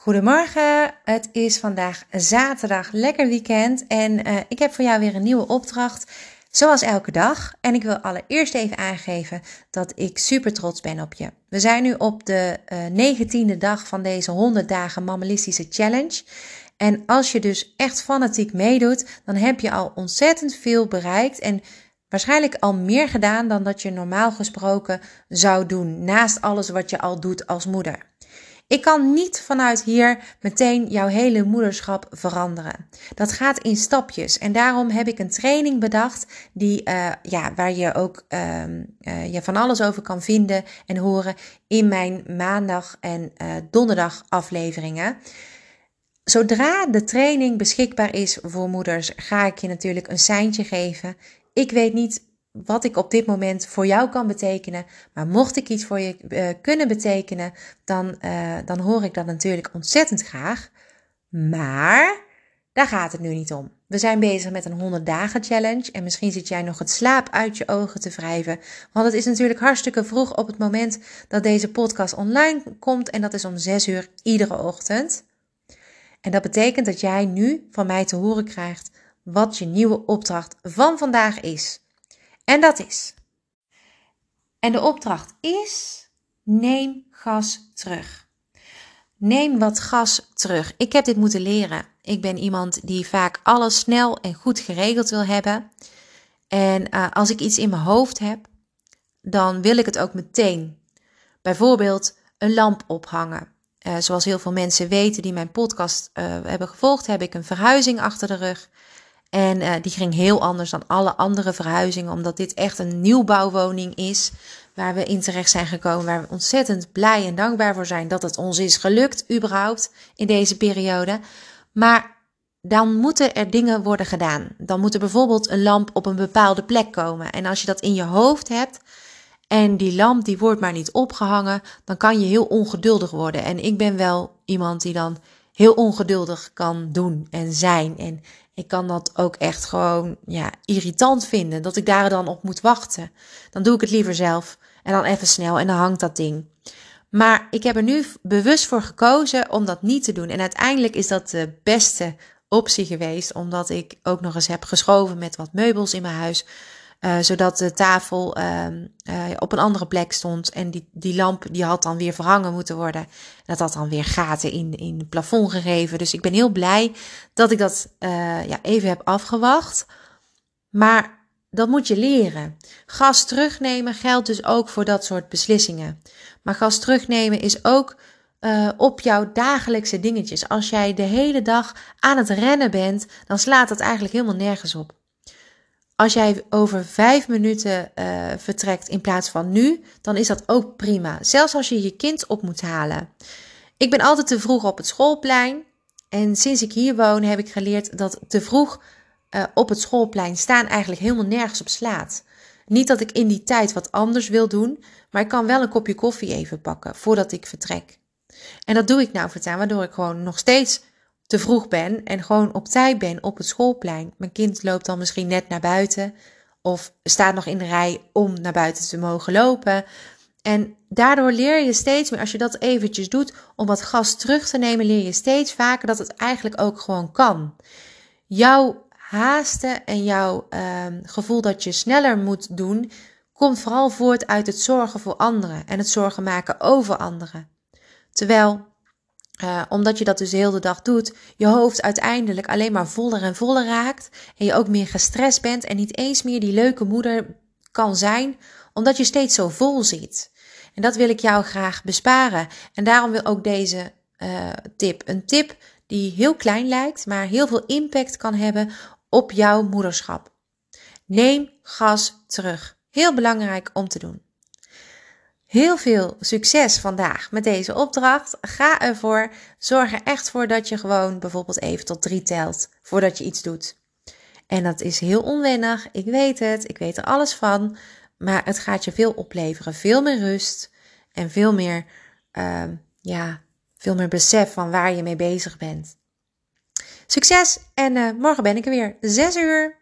Goedemorgen, het is vandaag zaterdag, lekker weekend en uh, ik heb voor jou weer een nieuwe opdracht, zoals elke dag. En ik wil allereerst even aangeven dat ik super trots ben op je. We zijn nu op de negentiende uh, dag van deze 100 dagen mammalistische challenge. En als je dus echt fanatiek meedoet, dan heb je al ontzettend veel bereikt en waarschijnlijk al meer gedaan dan dat je normaal gesproken zou doen, naast alles wat je al doet als moeder. Ik kan niet vanuit hier meteen jouw hele moederschap veranderen. Dat gaat in stapjes. En daarom heb ik een training bedacht die, uh, ja, waar je ook uh, uh, je van alles over kan vinden en horen in mijn maandag en uh, donderdag afleveringen. Zodra de training beschikbaar is voor moeders, ga ik je natuurlijk een seintje geven. Ik weet niet wat ik op dit moment voor jou kan betekenen. Maar mocht ik iets voor je uh, kunnen betekenen, dan, uh, dan hoor ik dat natuurlijk ontzettend graag. Maar daar gaat het nu niet om. We zijn bezig met een 100 dagen challenge en misschien zit jij nog het slaap uit je ogen te wrijven. Want het is natuurlijk hartstikke vroeg op het moment dat deze podcast online komt en dat is om 6 uur iedere ochtend. En dat betekent dat jij nu van mij te horen krijgt wat je nieuwe opdracht van vandaag is. En dat is. En de opdracht is: neem gas terug. Neem wat gas terug. Ik heb dit moeten leren. Ik ben iemand die vaak alles snel en goed geregeld wil hebben. En uh, als ik iets in mijn hoofd heb, dan wil ik het ook meteen. Bijvoorbeeld een lamp ophangen. Uh, zoals heel veel mensen weten die mijn podcast uh, hebben gevolgd, heb ik een verhuizing achter de rug. En uh, die ging heel anders dan alle andere verhuizingen, omdat dit echt een nieuwbouwwoning is. Waar we in terecht zijn gekomen, waar we ontzettend blij en dankbaar voor zijn dat het ons is gelukt, überhaupt, in deze periode. Maar dan moeten er dingen worden gedaan. Dan moet er bijvoorbeeld een lamp op een bepaalde plek komen. En als je dat in je hoofd hebt en die lamp die wordt maar niet opgehangen, dan kan je heel ongeduldig worden. En ik ben wel iemand die dan heel ongeduldig kan doen en zijn. En ik kan dat ook echt gewoon ja, irritant vinden, dat ik daar dan op moet wachten. Dan doe ik het liever zelf en dan even snel en dan hangt dat ding. Maar ik heb er nu bewust voor gekozen om dat niet te doen. En uiteindelijk is dat de beste optie geweest, omdat ik ook nog eens heb geschoven met wat meubels in mijn huis. Uh, zodat de tafel uh, uh, op een andere plek stond. En die, die lamp die had dan weer verhangen moeten worden. Dat had dan weer gaten in, in het plafond gegeven. Dus ik ben heel blij dat ik dat ja, even heb afgewacht. Maar dat moet je leren. Gas terugnemen geldt dus ook voor dat soort beslissingen. Maar gas terugnemen is ook op jouw dagelijkse dingetjes. Als jij de hele dag aan het rennen bent, dan slaat dat eigenlijk helemaal nergens op. Als jij over vijf minuten uh, vertrekt in plaats van nu, dan is dat ook prima. Zelfs als je je kind op moet halen. Ik ben altijd te vroeg op het schoolplein. En sinds ik hier woon heb ik geleerd dat te vroeg uh, op het schoolplein staan eigenlijk helemaal nergens op slaat. Niet dat ik in die tijd wat anders wil doen, maar ik kan wel een kopje koffie even pakken voordat ik vertrek. En dat doe ik nou voortaan, waardoor ik gewoon nog steeds te vroeg ben en gewoon op tijd ben op het schoolplein. Mijn kind loopt dan misschien net naar buiten of staat nog in de rij om naar buiten te mogen lopen. En daardoor leer je steeds meer, als je dat eventjes doet, om wat gas terug te nemen, leer je steeds vaker dat het eigenlijk ook gewoon kan. Jouw haasten en jouw uh, gevoel dat je sneller moet doen, komt vooral voort uit het zorgen voor anderen en het zorgen maken over anderen. Terwijl uh, omdat je dat dus de hele dag doet, je hoofd uiteindelijk alleen maar voller en voller raakt. En je ook meer gestrest bent en niet eens meer die leuke moeder kan zijn, omdat je steeds zo vol zit. En dat wil ik jou graag besparen. En daarom wil ook deze uh, tip een tip die heel klein lijkt, maar heel veel impact kan hebben op jouw moederschap. Neem gas terug. Heel belangrijk om te doen. Heel veel succes vandaag met deze opdracht. Ga ervoor. Zorg er echt voor dat je gewoon bijvoorbeeld even tot drie telt voordat je iets doet. En dat is heel onwennig. Ik weet het. Ik weet er alles van. Maar het gaat je veel opleveren. Veel meer rust en veel meer, uh, ja, veel meer besef van waar je mee bezig bent. Succes en uh, morgen ben ik er weer. Zes uur.